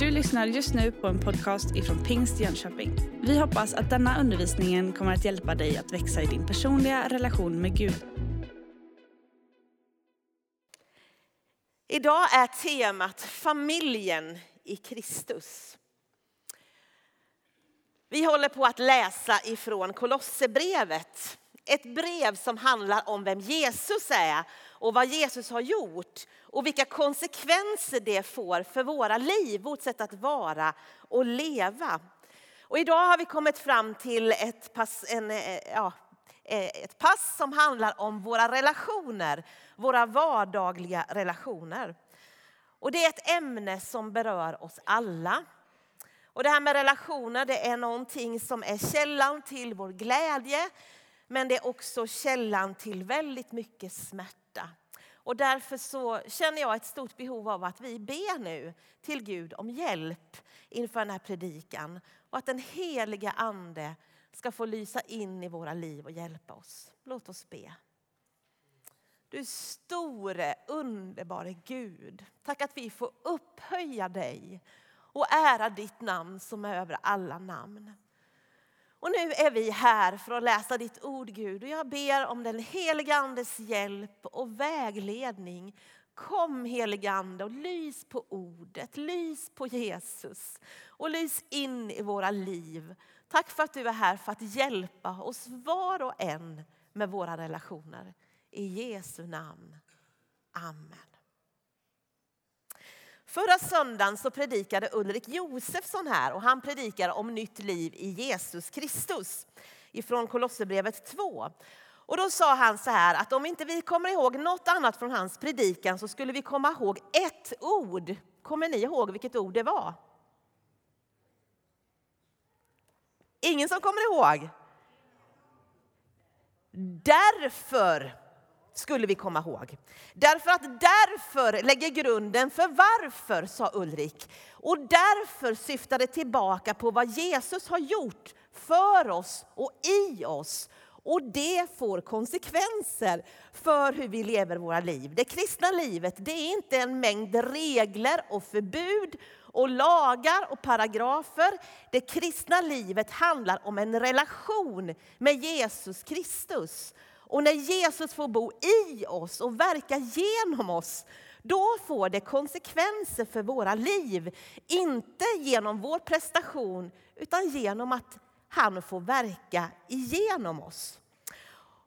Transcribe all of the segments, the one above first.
Du lyssnar just nu på en podcast ifrån Pingst Jönköping. Vi hoppas att denna undervisning kommer att hjälpa dig att växa i din personliga relation med Gud. Idag är temat familjen i Kristus. Vi håller på att läsa ifrån Kolosserbrevet. Ett brev som handlar om vem Jesus är och vad Jesus har gjort och vilka konsekvenser det får för våra liv, vårt sätt att vara och leva. Och idag har vi kommit fram till ett pass, en, eh, ja, eh, ett pass som handlar om våra relationer, våra vardagliga relationer. Och det är ett ämne som berör oss alla. Och det här med relationer det är någonting som är källan till vår glädje men det är också källan till väldigt mycket smärta. Och därför så känner jag ett stort behov av att vi ber nu till Gud om hjälp inför den här predikan. Och att den heliga Ande ska få lysa in i våra liv och hjälpa oss. Låt oss be. Du store, underbare Gud. Tack att vi får upphöja dig och ära ditt namn som är över alla namn. Och nu är vi här för att läsa ditt ord Gud och jag ber om den heliga Andes hjälp och vägledning. Kom heliga Ande och lys på ordet, lys på Jesus och lys in i våra liv. Tack för att du är här för att hjälpa oss var och en med våra relationer. I Jesu namn. Amen. Förra söndagen så predikade Ulrik Josefsson här och han predikar om nytt liv i Jesus Kristus ifrån Kolosserbrevet 2. Och då sa han så här att om inte vi kommer ihåg något annat från hans predikan så skulle vi komma ihåg ett ord. Kommer ni ihåg vilket ord det var? Ingen som kommer ihåg? Därför skulle vi komma ihåg. Därför att därför lägger grunden för varför, sa Ulrik. Och därför syftar det tillbaka på vad Jesus har gjort för oss och i oss. Och det får konsekvenser för hur vi lever våra liv. Det kristna livet det är inte en mängd regler och förbud och lagar och paragrafer. Det kristna livet handlar om en relation med Jesus Kristus. Och när Jesus får bo i oss och verka genom oss, då får det konsekvenser för våra liv. Inte genom vår prestation, utan genom att han får verka igenom oss.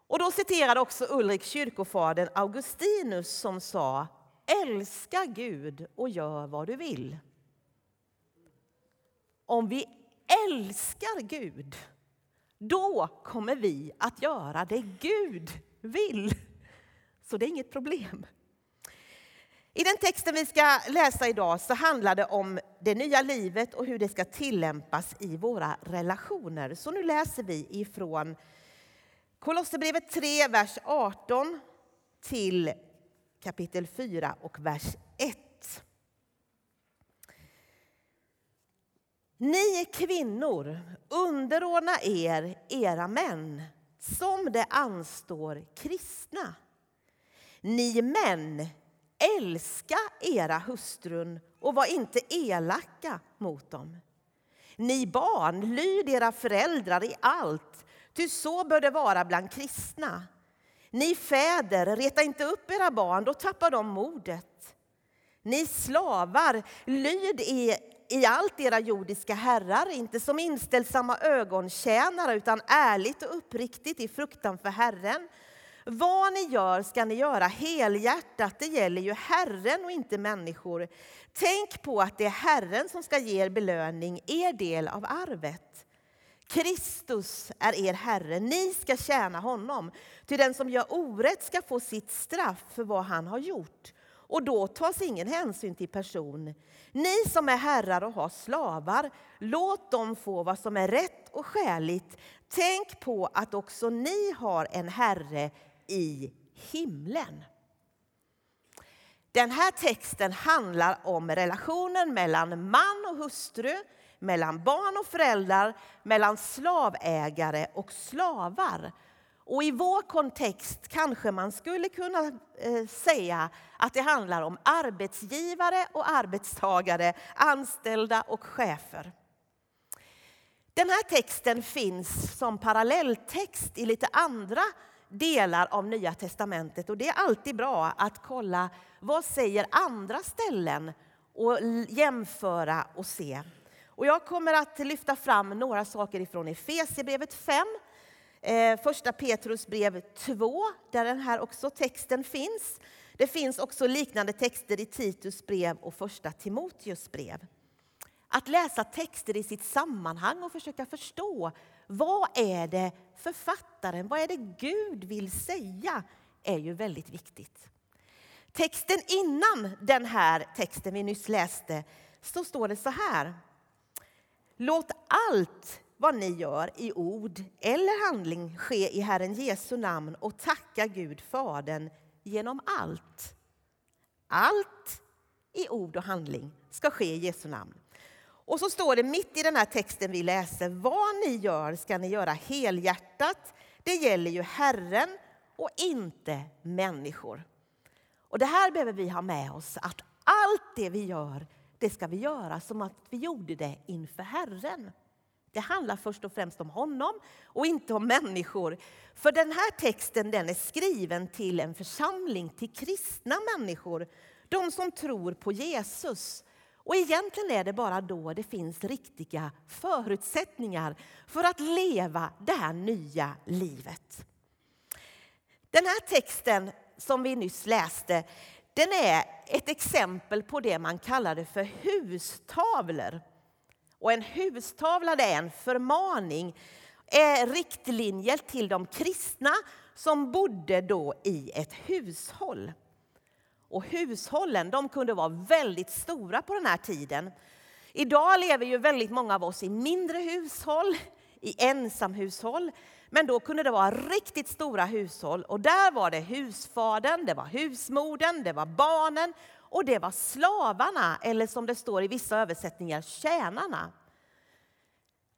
Och då citerade också Ulrik kyrkofadern Augustinus som sa Älska Gud och gör vad du vill. Om vi älskar Gud då kommer vi att göra det Gud vill. Så det är inget problem. I den texten vi ska läsa idag så handlar det om det nya livet och hur det ska tillämpas i våra relationer. Så nu läser vi ifrån Kolosserbrevet 3, vers 18 till kapitel 4 och vers 1. Ni kvinnor, underordna er era män som det anstår kristna. Ni män, älska era hustrun och var inte elaka mot dem. Ni barn, lyd era föräldrar i allt, ty så bör det vara bland kristna. Ni fäder, reta inte upp era barn, då tappar de modet. Ni slavar, lyd i allt era jordiska herrar, inte som inställsamma ögontjänare utan ärligt och uppriktigt i fruktan för Herren. Vad ni gör ska ni göra helhjärtat, det gäller ju Herren och inte människor. Tänk på att det är Herren som ska ge er belöning, er del av arvet. Kristus är er Herre, ni ska tjäna honom. Till den som gör orätt ska få sitt straff för vad han har gjort och då tas ingen hänsyn till person. Ni som är herrar och har slavar, låt dem få vad som är rätt och skäligt. Tänk på att också ni har en Herre i himlen. Den här texten handlar om relationen mellan man och hustru, mellan barn och föräldrar, mellan slavägare och slavar. Och i vår kontext kanske man skulle kunna eh, säga att det handlar om arbetsgivare och arbetstagare, anställda och chefer. Den här texten finns som parallelltext i lite andra delar av Nya testamentet och det är alltid bra att kolla vad säger andra ställen och jämföra och se. Och jag kommer att lyfta fram några saker ifrån Efesierbrevet 5, Eh, första Petrus brev 2, där den här också texten finns. Det finns också liknande texter i Titus brev och första Timoteus brev. Att läsa texter i sitt sammanhang och försöka förstå vad är det författaren, vad är det Gud vill säga, är ju väldigt viktigt. Texten innan den här texten vi nyss läste så står det så här. Låt allt vad ni gör i ord eller handling ske i Herren Jesu namn och tacka Gud Fadern genom allt. Allt i ord och handling ska ske i Jesu namn. Och så står det mitt i den här texten vi läser, vad ni gör ska ni göra helhjärtat. Det gäller ju Herren och inte människor. Och det här behöver vi ha med oss, att allt det vi gör, det ska vi göra som att vi gjorde det inför Herren. Det handlar först och främst om honom och inte om människor. För den här texten den är skriven till en församling, till kristna människor. De som tror på Jesus. Och egentligen är det bara då det finns riktiga förutsättningar för att leva det här nya livet. Den här texten som vi nyss läste, den är ett exempel på det man kallade för hustavlor. Och en hustavla är en förmaning, är riktlinjer till de kristna som bodde då i ett hushåll. Och hushållen de kunde vara väldigt stora på den här tiden. Idag lever ju väldigt många av oss i mindre hushåll, i ensamhushåll. Men då kunde det vara riktigt stora hushåll och där var det husfadern, det var husmodern, det var barnen och det var slavarna, eller som det står i vissa översättningar, tjänarna.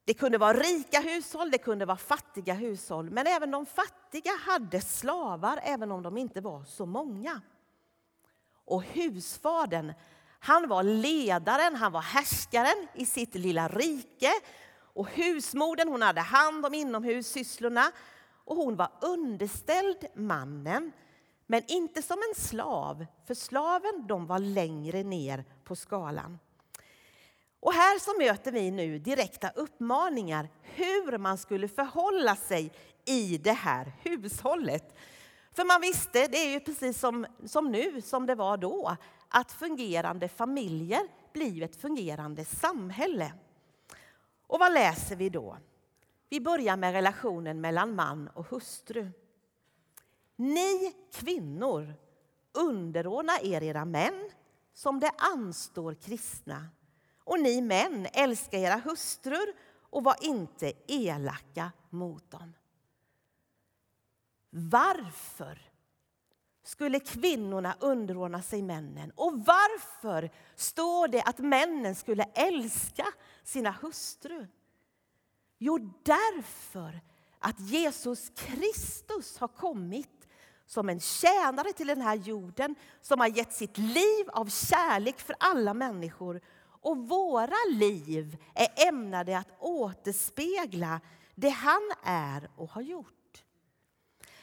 Det kunde vara rika hushåll, det kunde vara fattiga hushåll, men även de fattiga hade slavar, även om de inte var så många. Och husfadern, han var ledaren, han var härskaren i sitt lilla rike. Och husmodern hon hade hand om inomhussysslorna och hon var underställd mannen, men inte som en slav, för slaven de var längre ner på skalan. Och här så möter vi nu direkta uppmaningar hur man skulle förhålla sig i det här hushållet. För man visste, det är ju precis som, som nu, som det var då, att fungerande familjer blir ett fungerande samhälle. Och vad läser vi då? Vi börjar med relationen mellan man och hustru. Ni kvinnor, underordna er era män som det anstår kristna. Och ni män, älska era hustrur och var inte elaka mot dem. Varför skulle kvinnorna underordna sig männen? Och varför står det att männen skulle älska sina hustrur? Jo, därför att Jesus Kristus har kommit som en tjänare till den här jorden som har gett sitt liv av kärlek för alla människor. Och våra liv är ämnade att återspegla det han är och har gjort.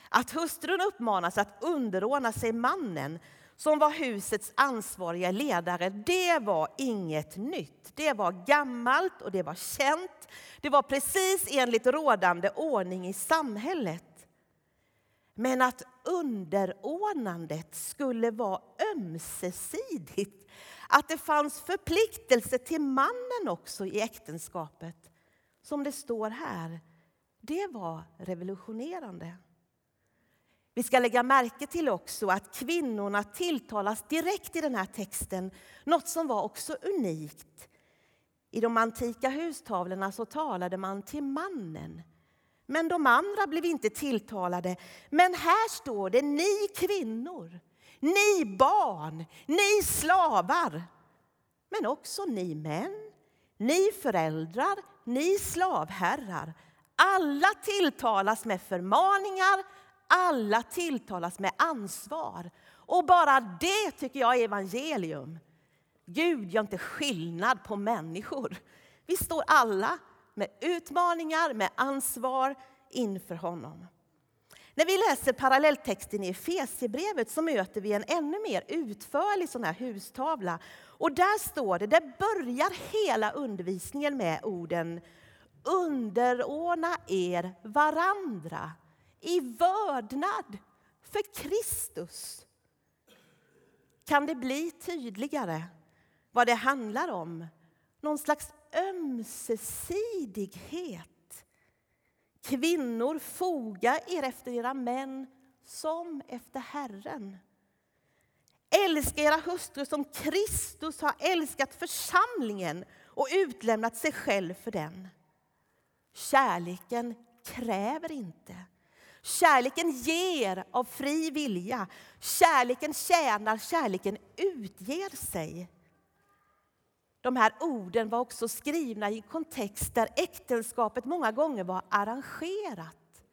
Att hustrun uppmanas att underordna sig mannen som var husets ansvariga ledare, det var inget nytt. Det var gammalt och det var känt. Det var precis enligt rådande ordning i samhället. Men att underordnandet skulle vara ömsesidigt, att det fanns förpliktelse till mannen också i äktenskapet, som det står här, det var revolutionerande. Vi ska lägga märke till också att kvinnorna tilltalas direkt i den här texten, något som var också unikt. I de antika hustavlorna så talade man till mannen. Men de andra blev inte tilltalade. Men här står det ni kvinnor, ni barn, ni slavar. Men också ni män, ni föräldrar, ni slavherrar. Alla tilltalas med förmaningar, alla tilltalas med ansvar. Och bara det tycker jag är evangelium. Gud gör inte skillnad på människor. Vi står alla med utmaningar, med ansvar inför honom. När vi läser parallelltexten i Efesierbrevet så möter vi en ännu mer utförlig sån här hustavla. Och där står det, där börjar hela undervisningen med orden underordna er varandra i vördnad för Kristus. Kan det bli tydligare vad det handlar om? Någon slags ömsesidighet Kvinnor, foga er efter era män som efter Herren. Älska era hustrur som Kristus har älskat församlingen och utlämnat sig själv för den. Kärleken kräver inte. Kärleken ger av fri vilja. Kärleken tjänar, kärleken utger sig. De här orden var också skrivna i en kontext där äktenskapet många gånger var arrangerat.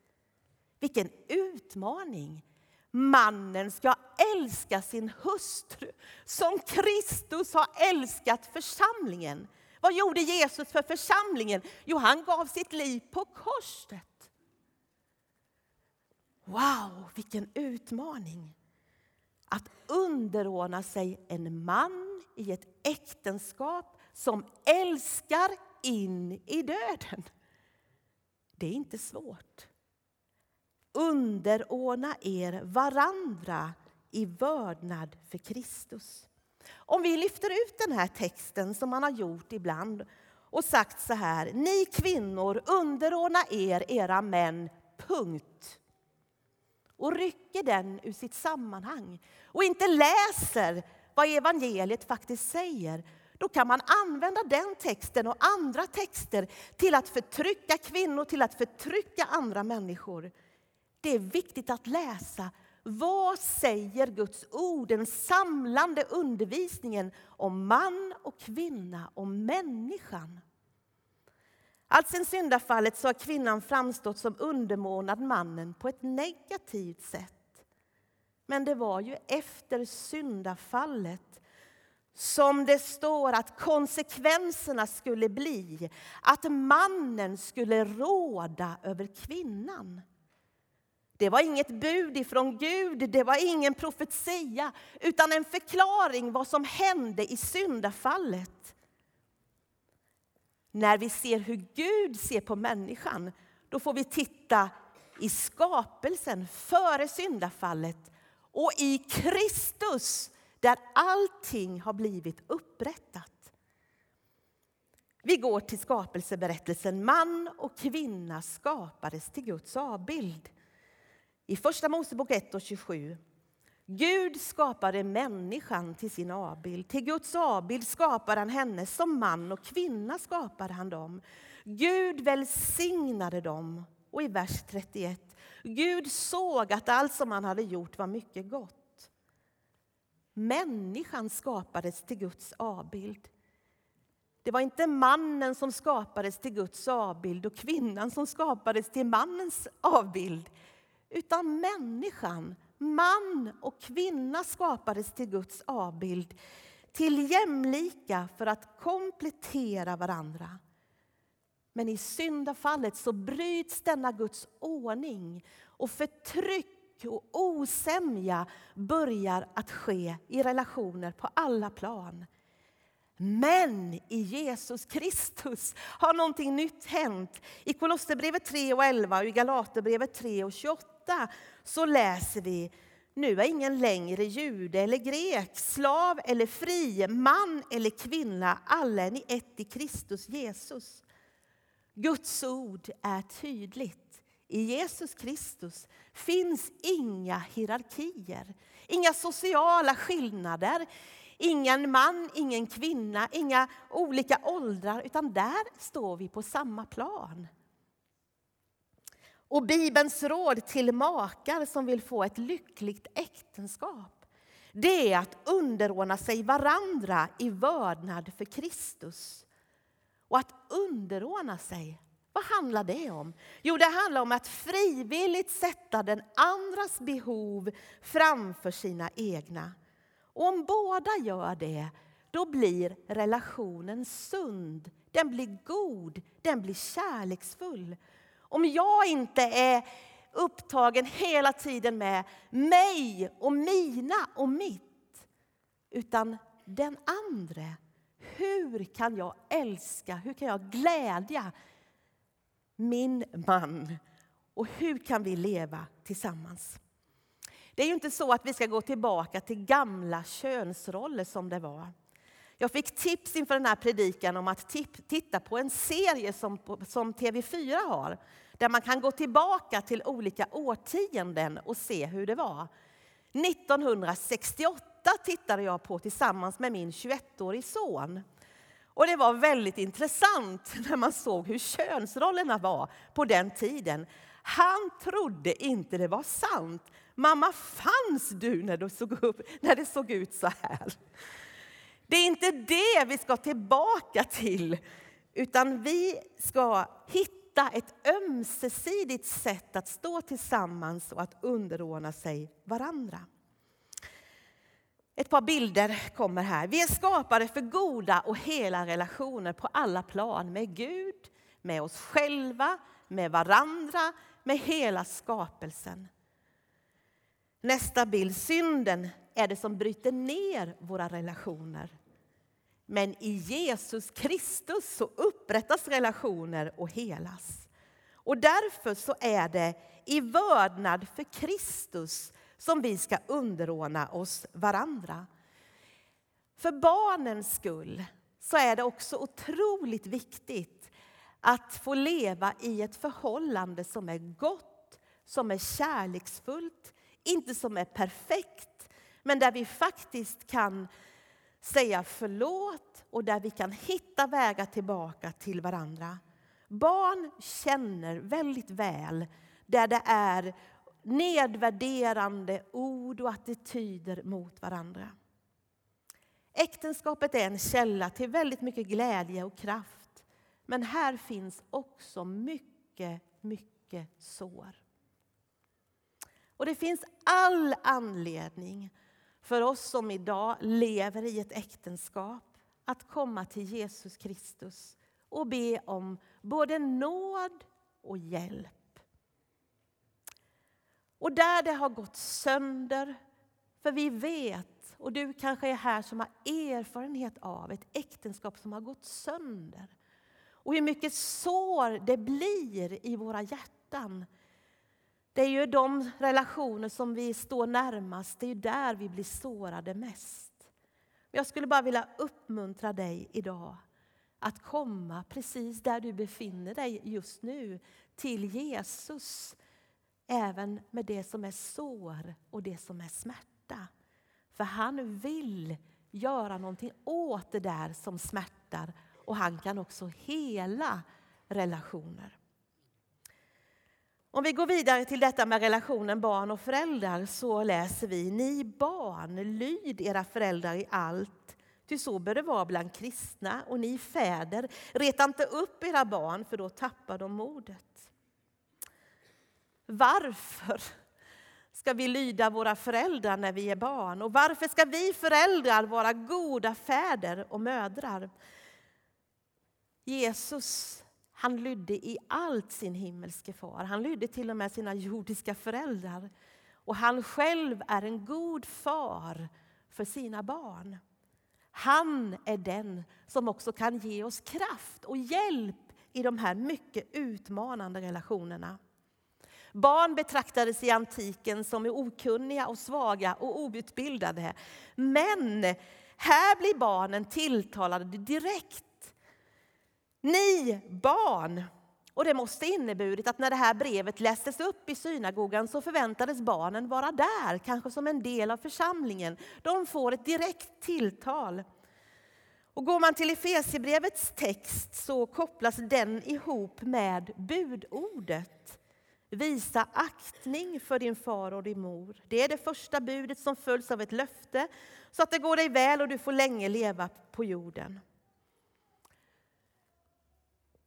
Vilken utmaning! Mannen ska älska sin hustru som Kristus har älskat församlingen. Vad gjorde Jesus för församlingen? Jo, han gav sitt liv på korset. Wow, vilken utmaning! Att underordna sig en man i ett äktenskap som älskar in i döden. Det är inte svårt. Underordna er varandra i vördnad för Kristus. Om vi lyfter ut den här texten som man har gjort ibland och sagt så här, ni kvinnor underordna er era män, punkt. Och rycker den ur sitt sammanhang och inte läser vad evangeliet faktiskt säger, då kan man använda den texten och andra texter till att förtrycka kvinnor, till att förtrycka andra människor. Det är viktigt att läsa vad säger Guds ord, den samlande undervisningen om man och kvinna, om människan. Alltsedan syndafallet så har kvinnan framstått som undermånad mannen på ett negativt sätt. Men det var ju efter syndafallet som det står att konsekvenserna skulle bli att mannen skulle råda över kvinnan. Det var inget bud ifrån Gud, det var ingen profetia utan en förklaring vad som hände i syndafallet. När vi ser hur Gud ser på människan då får vi titta i skapelsen före syndafallet och i Kristus där allting har blivit upprättat. Vi går till skapelseberättelsen. Man och kvinna skapades till Guds avbild. I Första Mosebok 1 och 27. Gud skapade människan till sin avbild. Till Guds avbild skapade han henne. Som man och kvinna skapade han dem. Gud välsignade dem. Och i vers 31 Gud såg att allt som han hade gjort var mycket gott. Människan skapades till Guds avbild. Det var inte mannen som skapades till Guds avbild och kvinnan som skapades till mannens avbild, utan människan, man och kvinna skapades till Guds avbild, till jämlika för att komplettera varandra. Men i syndafallet så bryts denna Guds ordning och förtryck och osämja börjar att ske i relationer på alla plan. Men i Jesus Kristus har någonting nytt hänt. I Kolosserbrevet 3 och 11 och i Galaterbrevet 3 och 28 så läser vi nu är ingen längre jude eller grek, slav eller fri, man eller kvinna. Alla är ni ett i Kristus Jesus. Guds ord är tydligt. I Jesus Kristus finns inga hierarkier, inga sociala skillnader, ingen man, ingen kvinna, inga olika åldrar, utan där står vi på samma plan. Och Bibelns råd till makar som vill få ett lyckligt äktenskap det är att underordna sig varandra i vördnad för Kristus. Och att underordna sig, Vad handlar det om? Jo, det handlar om att frivilligt sätta den andras behov framför sina egna. Och om båda gör det, då blir relationen sund. Den blir god, den blir kärleksfull. Om jag inte är upptagen hela tiden med mig och mina och mitt, utan den andre. Hur kan jag älska, hur kan jag glädja min man? Och hur kan vi leva tillsammans? Det är ju inte så att vi ska gå tillbaka till gamla könsroller som det var. Jag fick tips inför den här predikan om att titta på en serie som, som TV4 har där man kan gå tillbaka till olika årtionden och se hur det var. 1968 tittade jag på tillsammans med min 21-årige son. Och det var väldigt intressant när man såg hur könsrollerna var på den tiden. Han trodde inte det var sant. Mamma, fanns du när, du såg upp, när det såg ut så här? Det är inte det vi ska tillbaka till, utan vi ska hitta ett ömsesidigt sätt att stå tillsammans och att underordna sig varandra. Ett par bilder kommer här. Vi är skapade för goda och hela relationer på alla plan med Gud, med oss själva, med varandra, med hela skapelsen. Nästa bild. Synden är det som bryter ner våra relationer. Men i Jesus Kristus så upprättas relationer och helas. Och därför så är det i vördnad för Kristus som vi ska underordna oss varandra. För barnens skull så är det också otroligt viktigt att få leva i ett förhållande som är gott, som är kärleksfullt, inte som är perfekt, men där vi faktiskt kan säga förlåt och där vi kan hitta vägar tillbaka till varandra. Barn känner väldigt väl där det är nedvärderande ord och attityder mot varandra. Äktenskapet är en källa till väldigt mycket glädje och kraft. Men här finns också mycket, mycket sår. Och det finns all anledning för oss som idag lever i ett äktenskap att komma till Jesus Kristus och be om både nåd och hjälp. Och där det har gått sönder, för vi vet, och du kanske är här som har erfarenhet av ett äktenskap som har gått sönder. Och hur mycket sår det blir i våra hjärtan det är ju de relationer som vi står närmast, det är där vi blir sårade mest. Jag skulle bara vilja uppmuntra dig idag att komma precis där du befinner dig just nu till Jesus. Även med det som är sår och det som är smärta. För han vill göra någonting åt det där som smärtar och han kan också hela relationer. Om vi går vidare till detta med relationen barn och föräldrar så läser vi Ni barn, lyd era föräldrar i allt, ty så bör det vara bland kristna. Och ni fäder, reta inte upp era barn, för då tappar de modet. Varför ska vi lyda våra föräldrar när vi är barn? Och varför ska vi föräldrar vara goda fäder och mödrar? Jesus han lydde i allt sin himmelske far. Han lydde till och med sina jordiska föräldrar. Och han själv är en god far för sina barn. Han är den som också kan ge oss kraft och hjälp i de här mycket utmanande relationerna. Barn betraktades i antiken som okunniga och svaga och outbildade. Men här blir barnen tilltalade direkt ni barn! Och det måste inneburit att när det här brevet lästes upp i synagogan så förväntades barnen vara där, kanske som en del av församlingen. De får ett direkt tilltal. Och går man till Efesierbrevets text så kopplas den ihop med budordet. Visa aktning för din far och din mor. Det är det första budet som följs av ett löfte så att det går dig väl och du får länge leva på jorden.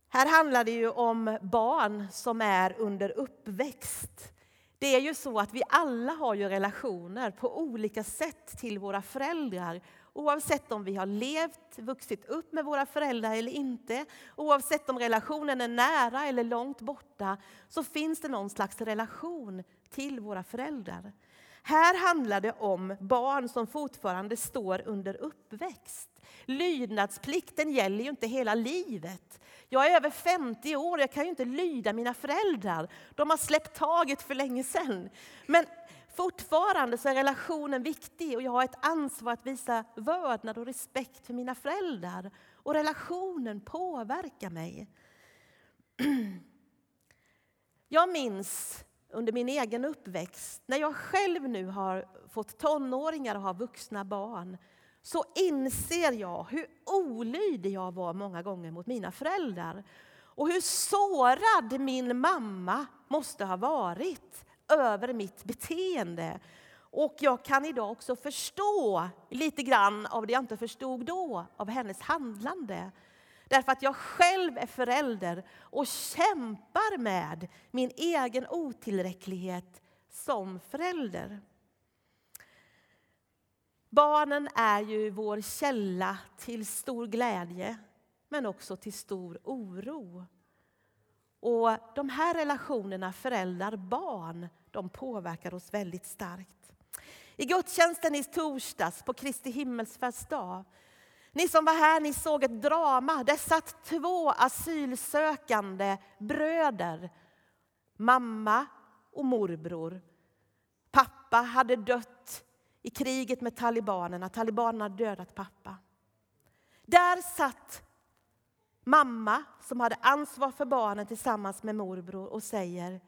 Här handlar det ju om barn som är under uppväxt. Det är ju så att vi alla har ju relationer på olika sätt till våra föräldrar. Oavsett om vi har levt, vuxit upp med våra föräldrar eller inte. Oavsett om relationen är nära eller långt borta så finns det någon slags relation till våra föräldrar. Här handlar det om barn som fortfarande står under uppväxt. Lydnadsplikten gäller ju inte hela livet. Jag är över 50 år, jag kan ju inte lyda mina föräldrar. De har släppt taget för länge sedan. Men fortfarande så är relationen viktig och jag har ett ansvar att visa vördnad och respekt för mina föräldrar. Och relationen påverkar mig. Jag minns under min egen uppväxt, när jag själv nu har fått tonåringar och har vuxna barn, så inser jag hur olydig jag var många gånger mot mina föräldrar. Och hur sårad min mamma måste ha varit över mitt beteende. Och jag kan idag också förstå lite grann av det jag inte förstod då, av hennes handlande. Därför att jag själv är förälder och kämpar med min egen otillräcklighet som förälder. Barnen är ju vår källa till stor glädje, men också till stor oro. Och de här relationerna föräldrar-barn, de påverkar oss väldigt starkt. I gudstjänsten i torsdags på Kristi himmelsfärdsdag ni som var här ni såg ett drama. Där satt två asylsökande bröder. Mamma och morbror. Pappa hade dött i kriget med talibanerna. Talibanerna hade dödat pappa. Där satt mamma som hade ansvar för barnen tillsammans med morbror och säger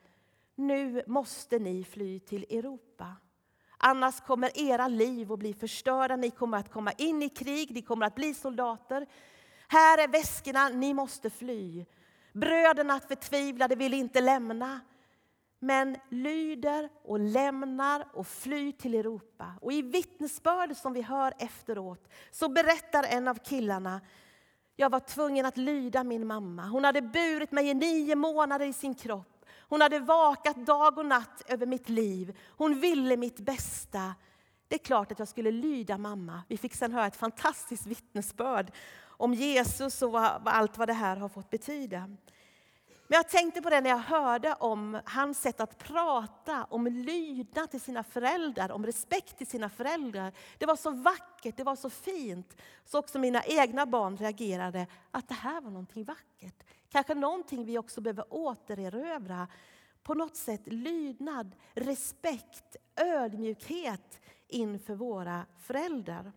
nu måste ni fly till Europa. Annars kommer era liv att bli förstörda. Ni kommer att komma in i krig, ni kommer att bli soldater. Här är väskorna, ni måste fly. Bröderna förtvivlade vill inte lämna men lyder och lämnar och flyr till Europa. Och i vittnesbörd som vi hör efteråt så berättar en av killarna jag var tvungen att lyda min mamma. Hon hade burit mig i nio månader i sin kropp. Hon hade vakat dag och natt över mitt liv. Hon ville mitt bästa. Det är klart att jag skulle lyda mamma. Vi fick sen höra ett fantastiskt vittnesbörd om Jesus och allt vad det här har fått betyda. Men jag tänkte på det när jag hörde om hans sätt att prata om lydnad till sina föräldrar, om respekt till sina föräldrar. Det var så vackert, det var så fint. Så också mina egna barn reagerade att det här var någonting vackert. Kanske någonting vi också behöver återerövra. På något sätt lydnad, respekt, ödmjukhet inför våra föräldrar.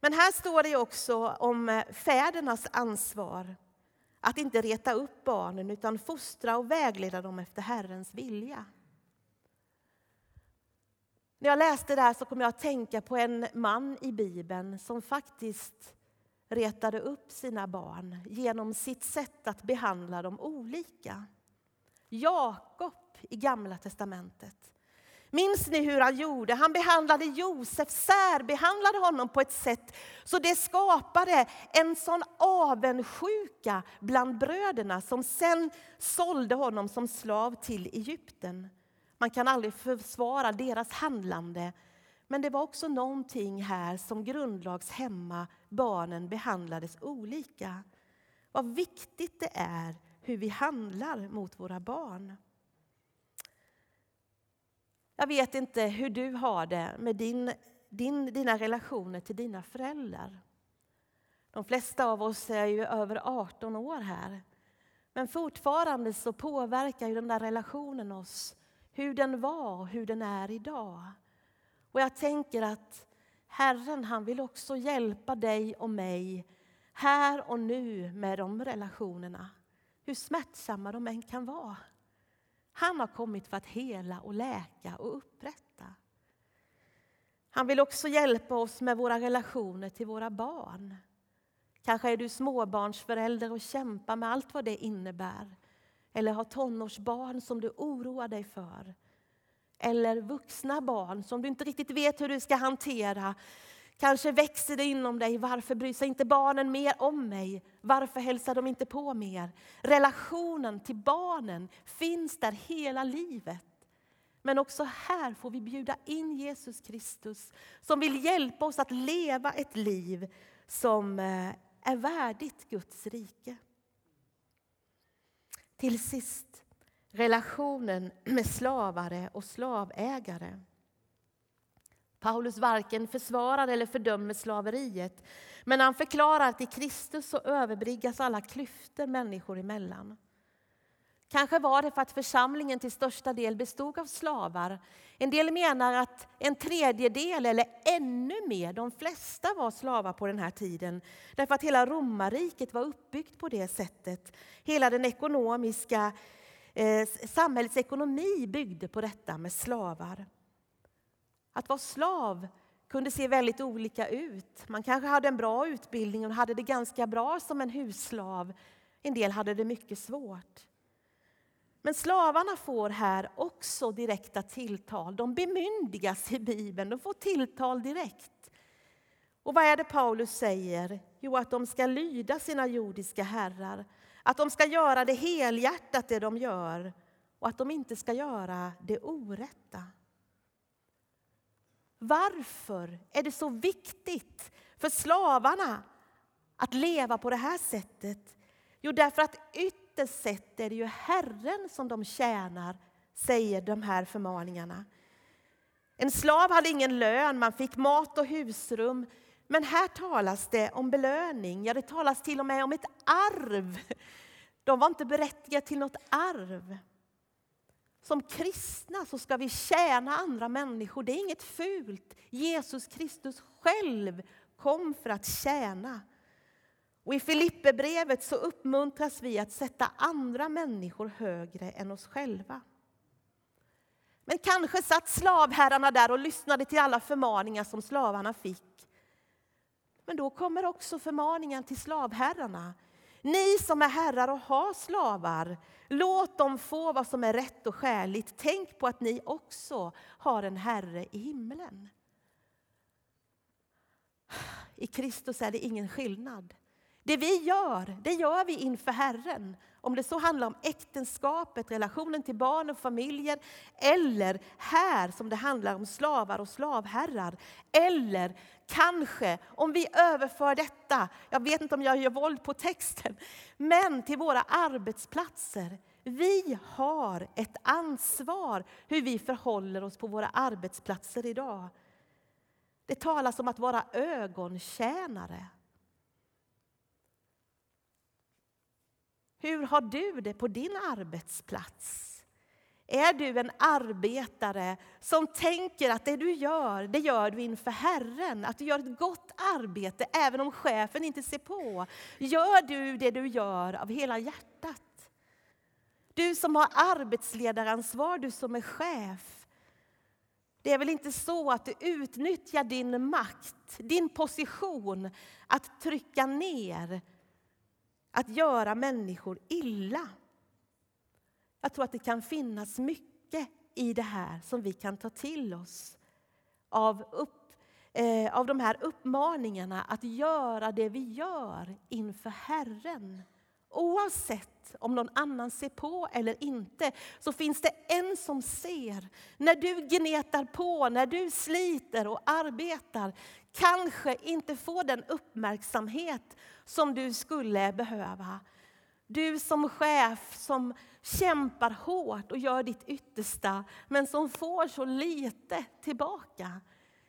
Men här står det också om eh, fädernas ansvar att inte reta upp barnen utan fostra och vägleda dem efter Herrens vilja. När jag läste det här så kom jag att tänka på en man i Bibeln som faktiskt retade upp sina barn genom sitt sätt att behandla dem olika. Jakob i Gamla testamentet. Minns ni hur han gjorde? Han behandlade Josef, särbehandlade honom på ett sätt så det skapade en sån avundsjuka bland bröderna som sen sålde honom som slav till Egypten. Man kan aldrig försvara deras handlande men det var också någonting här som grundlagshämma barnen behandlades olika. Vad viktigt det är hur vi handlar mot våra barn. Jag vet inte hur du har det med din, din, dina relationer till dina föräldrar. De flesta av oss är ju över 18 år här. Men fortfarande så påverkar ju den där relationen oss, hur den var och hur den är idag. Och jag tänker att Herren han vill också hjälpa dig och mig här och nu med de relationerna. Hur smärtsamma de än kan vara. Han har kommit för att hela och läka och upprätta. Han vill också hjälpa oss med våra relationer till våra barn. Kanske är du småbarnsförälder och kämpar med allt vad det innebär. Eller har tonårsbarn som du oroar dig för. Eller vuxna barn som du inte riktigt vet hur du ska hantera. Kanske växer det inom dig. Varför bryr sig inte barnen mer om mig? Varför hälsar de inte på mer? Relationen till barnen finns där hela livet. Men också här får vi bjuda in Jesus Kristus som vill hjälpa oss att leva ett liv som eh, är värdigt Guds rike. Till sist, relationen med slavare och slavägare. Paulus varken försvarar eller fördömer slaveriet men han förklarar att i Kristus så överbryggas alla klyftor människor emellan. Kanske var det för att församlingen till största del bestod av slavar. En del menar att en tredjedel eller ännu mer, de flesta var slavar på den här tiden. Därför att hela romarriket var uppbyggt på det sättet. Hela den ekonomiska, eh, samhällets ekonomi byggde på detta med slavar. Att vara slav kunde se väldigt olika ut. Man kanske hade en bra utbildning och hade det ganska bra som en husslav. En del hade det mycket svårt. Men slavarna får här också direkta tilltal. De bemyndigas i Bibeln, de får tilltal direkt. Och vad är det Paulus säger? Jo, att de ska lyda sina jordiska herrar. Att de ska göra det helhjärtat det de gör och att de inte ska göra det orätta. Varför är det så viktigt för slavarna att leva på det här sättet? Jo, därför att ytterst sett är det ju Herren som de tjänar, säger de här förmaningarna. En slav hade ingen lön, man fick mat och husrum. Men här talas det om belöning, ja det talas till och med om ett arv. De var inte berättigade till något arv. Som kristna så ska vi tjäna andra människor. Det är inget fult. Jesus Kristus själv kom för att tjäna. Och I Filipperbrevet så uppmuntras vi att sätta andra människor högre än oss själva. Men kanske satt slavherrarna där och lyssnade till alla förmaningar som slavarna fick. Men då kommer också förmaningen till slavherrarna. Ni som är herrar och har slavar, låt dem få vad som är rätt och skäligt. Tänk på att ni också har en Herre i himlen. I Kristus är det ingen skillnad. Det vi gör, det gör vi inför Herren. Om det så handlar om äktenskapet, relationen till barn och familjer eller här som det handlar om slavar och slavherrar. Eller kanske om vi överför detta, jag vet inte om jag gör våld på texten, men till våra arbetsplatser. Vi har ett ansvar hur vi förhåller oss på våra arbetsplatser idag. Det talas om att vara ögontjänare. Hur har du det på din arbetsplats? Är du en arbetare som tänker att det du gör, det gör du inför Herren? Att du gör ett gott arbete även om chefen inte ser på? Gör du det du gör av hela hjärtat? Du som har arbetsledaransvar, du som är chef. Det är väl inte så att du utnyttjar din makt, din position att trycka ner att göra människor illa. Jag tror att det kan finnas mycket i det här som vi kan ta till oss av, upp, eh, av de här uppmaningarna att göra det vi gör inför Herren. Oavsett om någon annan ser på eller inte så finns det en som ser. När du gnetar på, när du sliter och arbetar kanske inte får den uppmärksamhet som du skulle behöva. Du som chef som kämpar hårt och gör ditt yttersta men som får så lite tillbaka.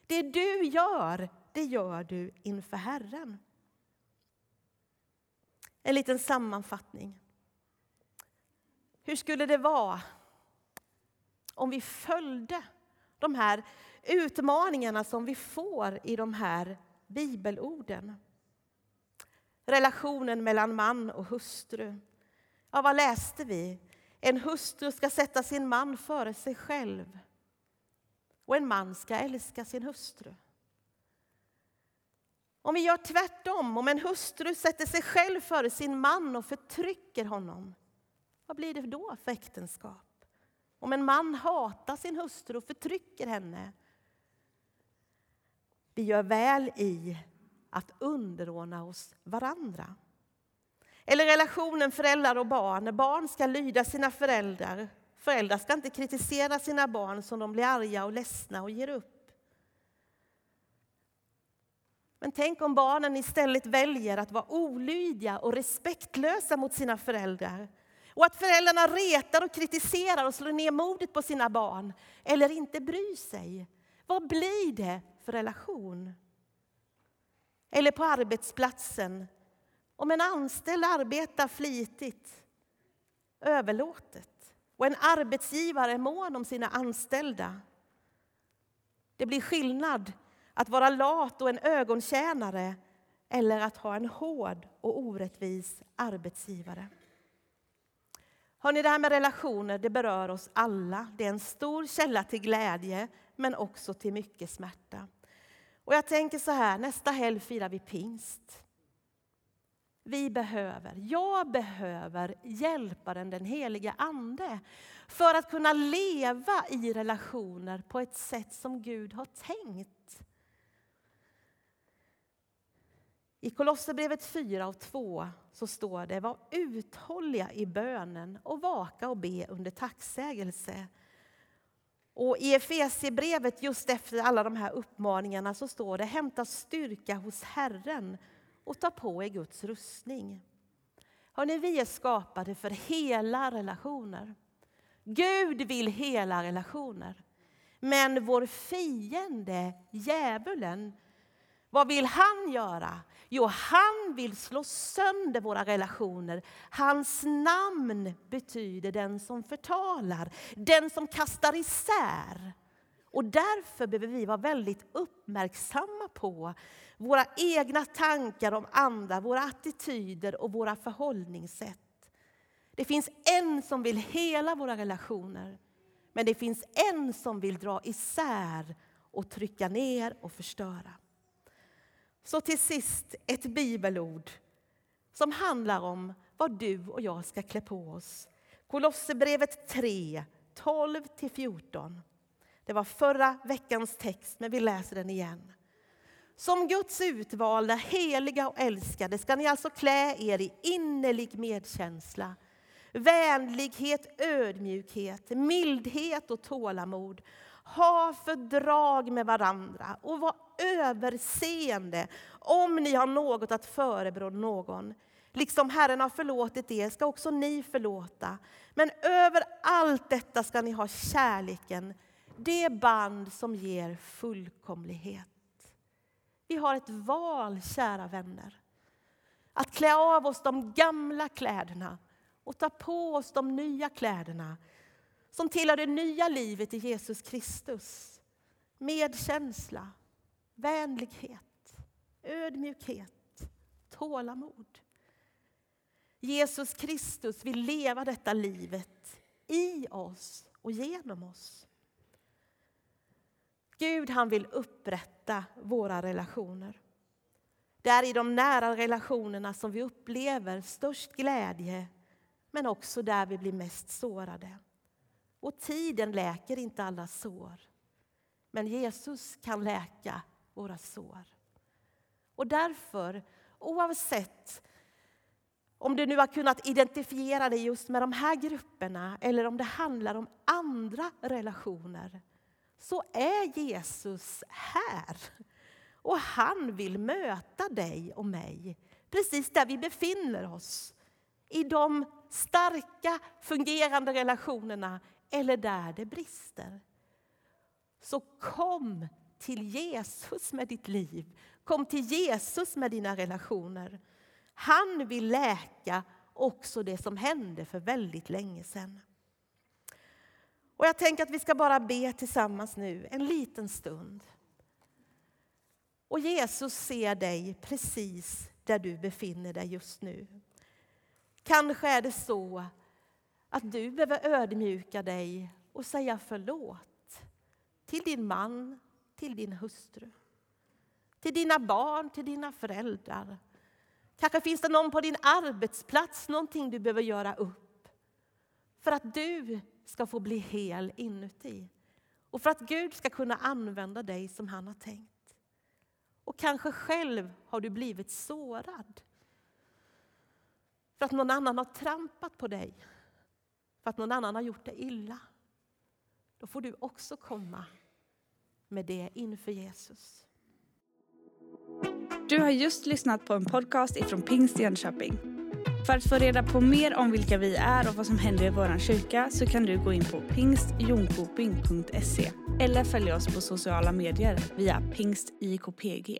Det du gör, det gör du inför Herren. En liten sammanfattning. Hur skulle det vara om vi följde de här utmaningarna som vi får i de här bibelorden? Relationen mellan man och hustru. Ja, vad läste vi? En hustru ska sätta sin man före sig själv och en man ska älska sin hustru. Om vi gör tvärtom, om en hustru sätter sig själv före sin man och förtrycker honom, vad blir det då för äktenskap? Om en man hatar sin hustru och förtrycker henne. vi gör väl i att underordna oss varandra. Eller relationen föräldrar och barn. Barn ska lyda sina föräldrar. Föräldrar ska inte kritisera sina barn som de blir arga och ledsna och ger upp. Men tänk om barnen istället väljer att vara olydiga och respektlösa mot sina föräldrar. Och att föräldrarna retar och kritiserar och slår ner modet på sina barn eller inte bryr sig. Vad blir det för relation? Eller på arbetsplatsen, om en anställd arbetar flitigt, överlåtet och en arbetsgivare är mån om sina anställda. Det blir skillnad att vara lat och en ögontjänare eller att ha en hård och orättvis arbetsgivare. Hörrni, det här med relationer det berör oss alla. Det är en stor källa till glädje, men också till mycket smärta. Och jag tänker så här, nästa helg firar vi pingst. Vi behöver, jag behöver hjälparen den helige Ande för att kunna leva i relationer på ett sätt som Gud har tänkt. I Kolosserbrevet 4 och 2 så står det var uthålliga i bönen och vaka och be under tacksägelse. Och I Efesierbrevet, just efter alla de här uppmaningarna, så står det hämta styrka hos Herren och ta på er Guds rustning. Hörrni, vi är skapade för hela relationer. Gud vill hela relationer. Men vår fiende, djävulen, vad vill han göra? Jo, han vill slå sönder våra relationer. Hans namn betyder den som förtalar, den som kastar isär. Och därför behöver vi vara väldigt uppmärksamma på våra egna tankar om andra, våra attityder och våra förhållningssätt. Det finns en som vill hela våra relationer, men det finns en som vill dra isär och trycka ner och förstöra. Så till sist ett bibelord som handlar om vad du och jag ska klä på oss. Kolosserbrevet 3, 12-14. Det var förra veckans text, men vi läser den igen. Som Guds utvalda, heliga och älskade ska ni alltså klä er i innerlig medkänsla, vänlighet, ödmjukhet, mildhet och tålamod. Ha fördrag med varandra och var överseende om ni har något att förebrå någon. Liksom Herren har förlåtit er ska också ni förlåta. Men över allt detta ska ni ha kärleken, det band som ger fullkomlighet. Vi har ett val, kära vänner. Att klä av oss de gamla kläderna och ta på oss de nya kläderna som tillhör det nya livet i Jesus Kristus. Medkänsla, vänlighet, ödmjukhet, tålamod. Jesus Kristus vill leva detta livet i oss och genom oss. Gud han vill upprätta våra relationer. Det är i de nära relationerna som vi upplever störst glädje men också där vi blir mest sårade. Och tiden läker inte alla sår. Men Jesus kan läka våra sår. Och därför, oavsett om du nu har kunnat identifiera dig just med de här grupperna eller om det handlar om andra relationer så är Jesus här. Och han vill möta dig och mig precis där vi befinner oss. I de starka, fungerande relationerna eller där det brister. Så kom till Jesus med ditt liv. Kom till Jesus med dina relationer. Han vill läka också det som hände för väldigt länge sedan. Och jag tänker att vi ska bara be tillsammans nu en liten stund. Och Jesus ser dig precis där du befinner dig just nu. Kanske är det så att du behöver ödmjuka dig och säga förlåt till din man, till din hustru, till dina barn, till dina föräldrar. Kanske finns det någon på din arbetsplats, någonting du behöver göra upp för att du ska få bli hel inuti och för att Gud ska kunna använda dig som han har tänkt. Och kanske själv har du blivit sårad. För att någon annan har trampat på dig. För att någon annan har gjort dig illa. Då får du också komma med det inför Jesus. Du har just lyssnat på en podcast ifrån Pingst Jönköping. För att få reda på mer om vilka vi är och vad som händer i vår kyrka så kan du gå in på pingstjonkoping.se eller följa oss på sociala medier via pingstjkpg.